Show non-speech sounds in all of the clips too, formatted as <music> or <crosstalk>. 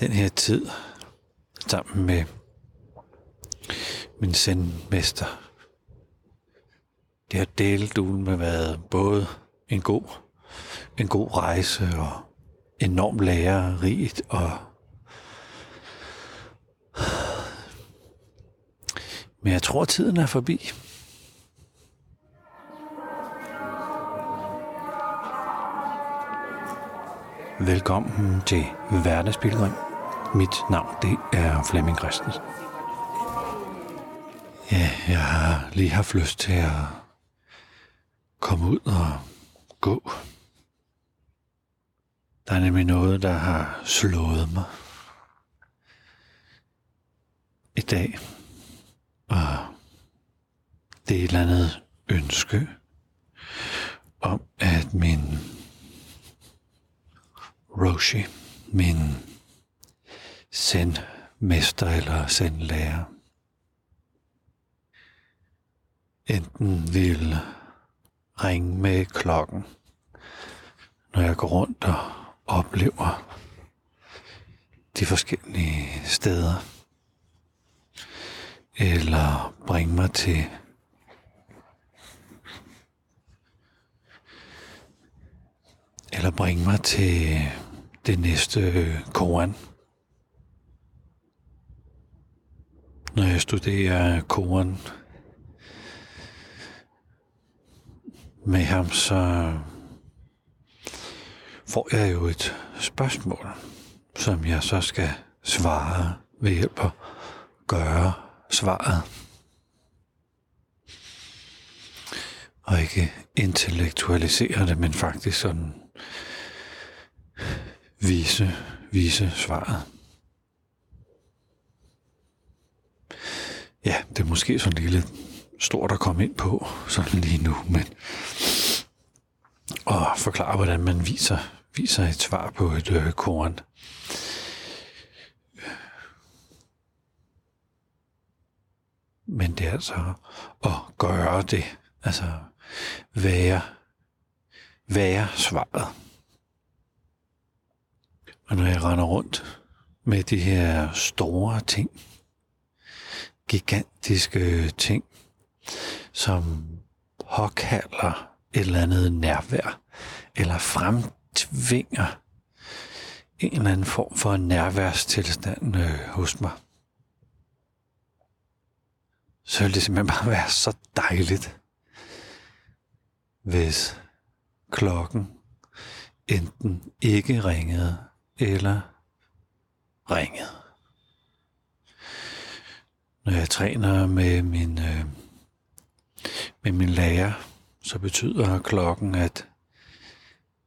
den her tid sammen med min sendmester. Det har delt med været både en god, en god rejse og enormt lærerigt og men jeg tror, tiden er forbi. Velkommen til Hverdagsbilledrøm. Mit navn det er Flemming Christensen. Ja, jeg har lige haft lyst til at komme ud og gå. Der er nemlig noget, der har slået mig i dag. Og det er et eller andet ønske om, at min Roshi, min sendmester eller sendlærer, enten vil ringe med klokken, når jeg går rundt og oplever de forskellige steder, eller bringe mig til eller bringe mig til det næste koran. Når jeg studerer koren med ham, så får jeg jo et spørgsmål, som jeg så skal svare ved hjælp at gøre svaret. Og ikke intellektualisere det, men faktisk sådan vise, vise svaret. Ja, det er måske sådan lige lidt stort at komme ind på, sådan lige nu, men og forklare, hvordan man viser, viser et svar på et øh, korn. Men det er altså at gøre det, altså være, være svaret. Og når jeg render rundt med de her store ting, gigantiske ting, som påkalder et eller andet nærvær, eller fremtvinger en eller anden form for nærværstilstand øh, hos mig, så ville det simpelthen bare være så dejligt, hvis klokken enten ikke ringede, eller ringede. Når jeg træner med min, øh, med min lærer, så betyder klokken, at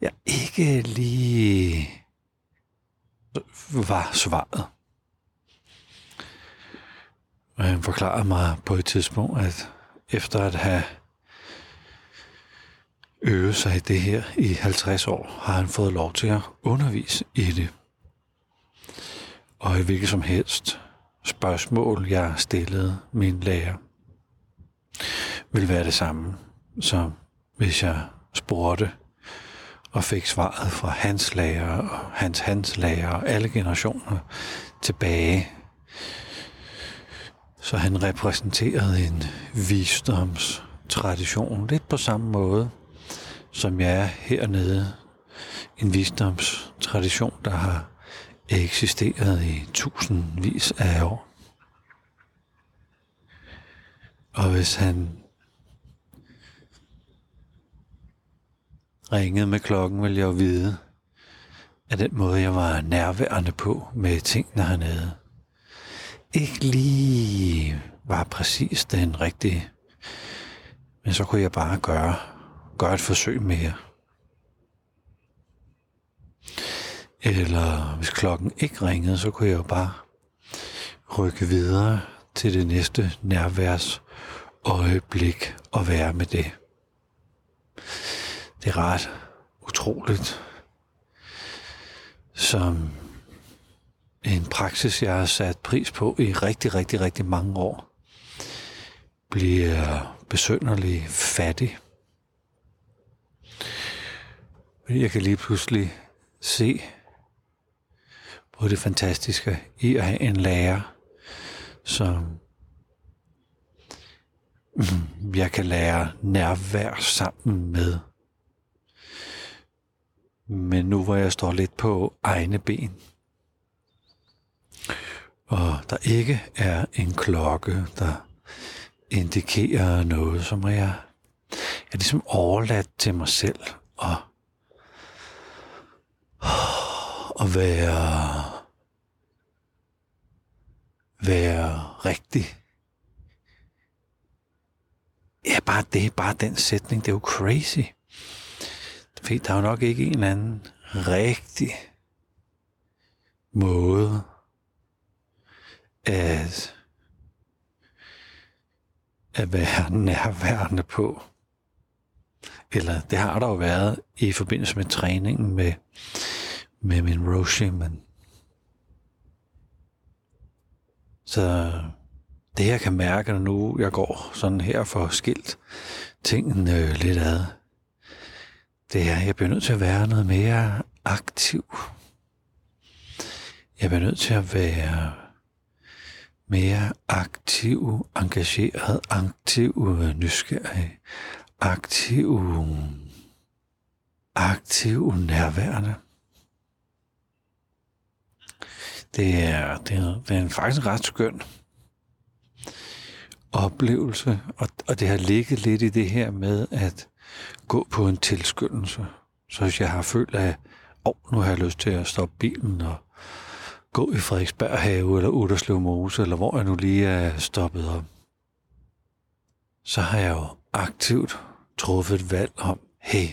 jeg ikke lige var svaret. Og han forklarede mig på et tidspunkt, at efter at have øvet sig i det her i 50 år, har han fået lov til at undervise i det. Og i hvilket som helst spørgsmål, jeg stillede min lærer, vil være det samme, som hvis jeg spurgte og fik svaret fra hans lærer og hans hans lærer og alle generationer tilbage. Så han repræsenterede en visdomstradition, lidt på samme måde, som jeg er hernede. En visdomstradition, der har eksisteret i tusindvis af år. Og hvis han ringede med klokken, ville jeg jo vide, at den måde, jeg var nærværende på med tingene hernede, ikke lige var præcis den rigtige. Men så kunne jeg bare gøre, gøre et forsøg mere. Eller hvis klokken ikke ringede, så kunne jeg jo bare rykke videre til det næste nærværs øjeblik og være med det. Det er ret utroligt, som en praksis, jeg har sat pris på i rigtig, rigtig, rigtig mange år, bliver besønderlig fattig. Jeg kan lige pludselig se på det fantastiske i at have en lærer, som <clears throat> jeg kan lære nærvær sammen med. Men nu hvor jeg står lidt på egne ben, og der ikke er en klokke, der indikerer noget, som jeg, jeg er ligesom overladt til mig selv og, at være, være rigtig. Ja, bare det, bare den sætning, det er jo crazy. Fordi der er jo nok ikke en eller anden rigtig måde at, at være nærværende på. Eller det har der jo været i forbindelse med træningen med, med min Roshi, men så det jeg kan mærke, når nu jeg går sådan her for skilt tingene øh, lidt ad, det er, at jeg bliver nødt til at være noget mere aktiv. Jeg bliver nødt til at være mere aktiv, engageret, aktiv, nysgerrig, aktiv, aktiv, nærværende. Det er, det er, det er faktisk ret skøn oplevelse, og, og det har ligget lidt i det her med at gå på en tilskyndelse. Så hvis jeg har følt, at oh, nu har jeg lyst til at stoppe bilen og gå i Frederiksberg Have eller Utterslev Mose, eller hvor jeg nu lige er stoppet op, så har jeg jo aktivt truffet et valg om, hey,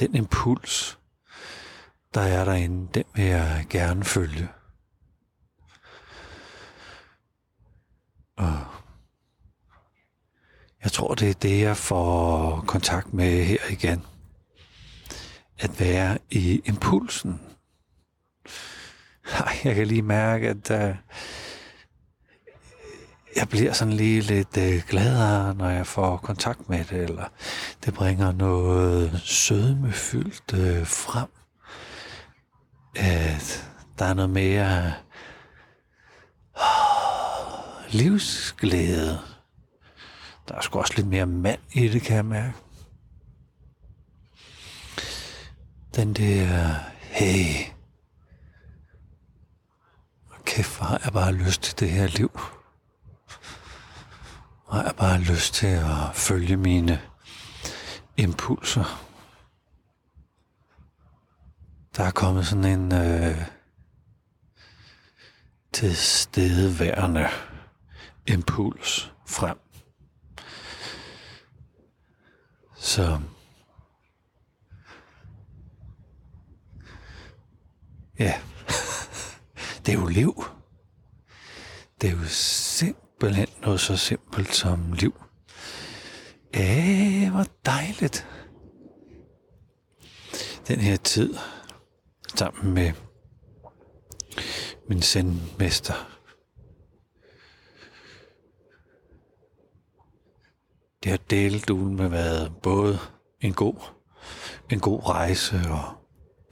den impuls, der er derinde, den vil jeg gerne følge. Jeg tror, det er det, jeg får kontakt med her igen. At være i impulsen. Jeg kan lige mærke, at uh, jeg bliver sådan lige lidt uh, gladere, når jeg får kontakt med det, eller det bringer noget sødmefyldt uh, frem. At der er noget mere livsglæde der er sgu også lidt mere mand i det, kan jeg mærke. Den der, hey, kæft, hvor har jeg bare lyst til det her liv. Hvor har jeg bare lyst til at følge mine impulser. Der er kommet sådan en øh, tilstedeværende impuls frem. Så ja, <laughs> det er jo liv. Det er jo simpelthen noget så simpelt som liv. Æh, hvor dejligt. Den her tid sammen med min sendmester det har delt uden med været både en god, en god rejse og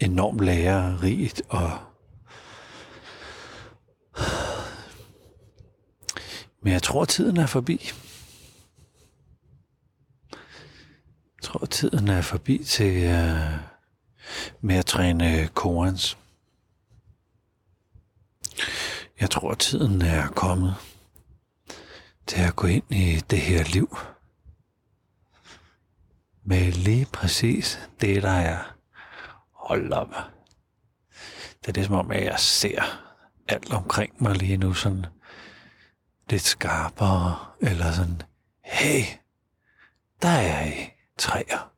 enormt lærerigt og men jeg tror, tiden er forbi. Jeg tror, tiden er forbi til uh, med at træne korens. Jeg tror, tiden er kommet til at gå ind i det her liv med lige præcis det, der er. Hold op. Det er det som om, at jeg ser alt omkring mig lige nu sådan lidt skarpere, eller sådan, hey, der er I træer.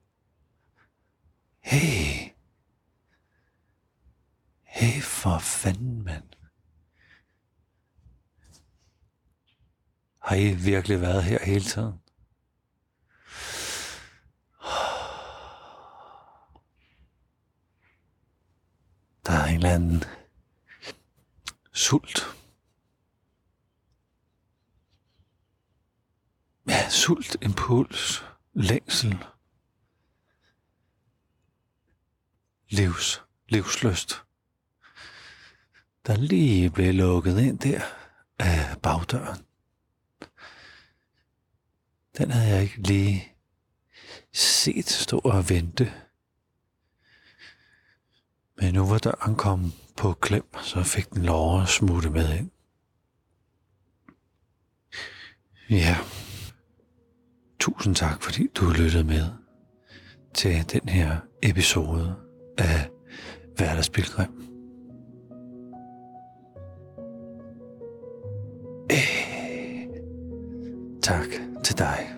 Hey. Hey, for fanden, mand. Har I virkelig været her hele tiden? Der er en eller anden sult. Ja, sult, impuls, længsel, livs, livsløst. der lige blev lukket ind der af bagdøren. Den havde jeg ikke lige set stå og vente. Men nu var døren ankom på klem, så fik den lov at smutte med ind. Ja. Tusind tak, fordi du lyttede med til den her episode af Hverdagspilgrim. Eh. Tak til dig.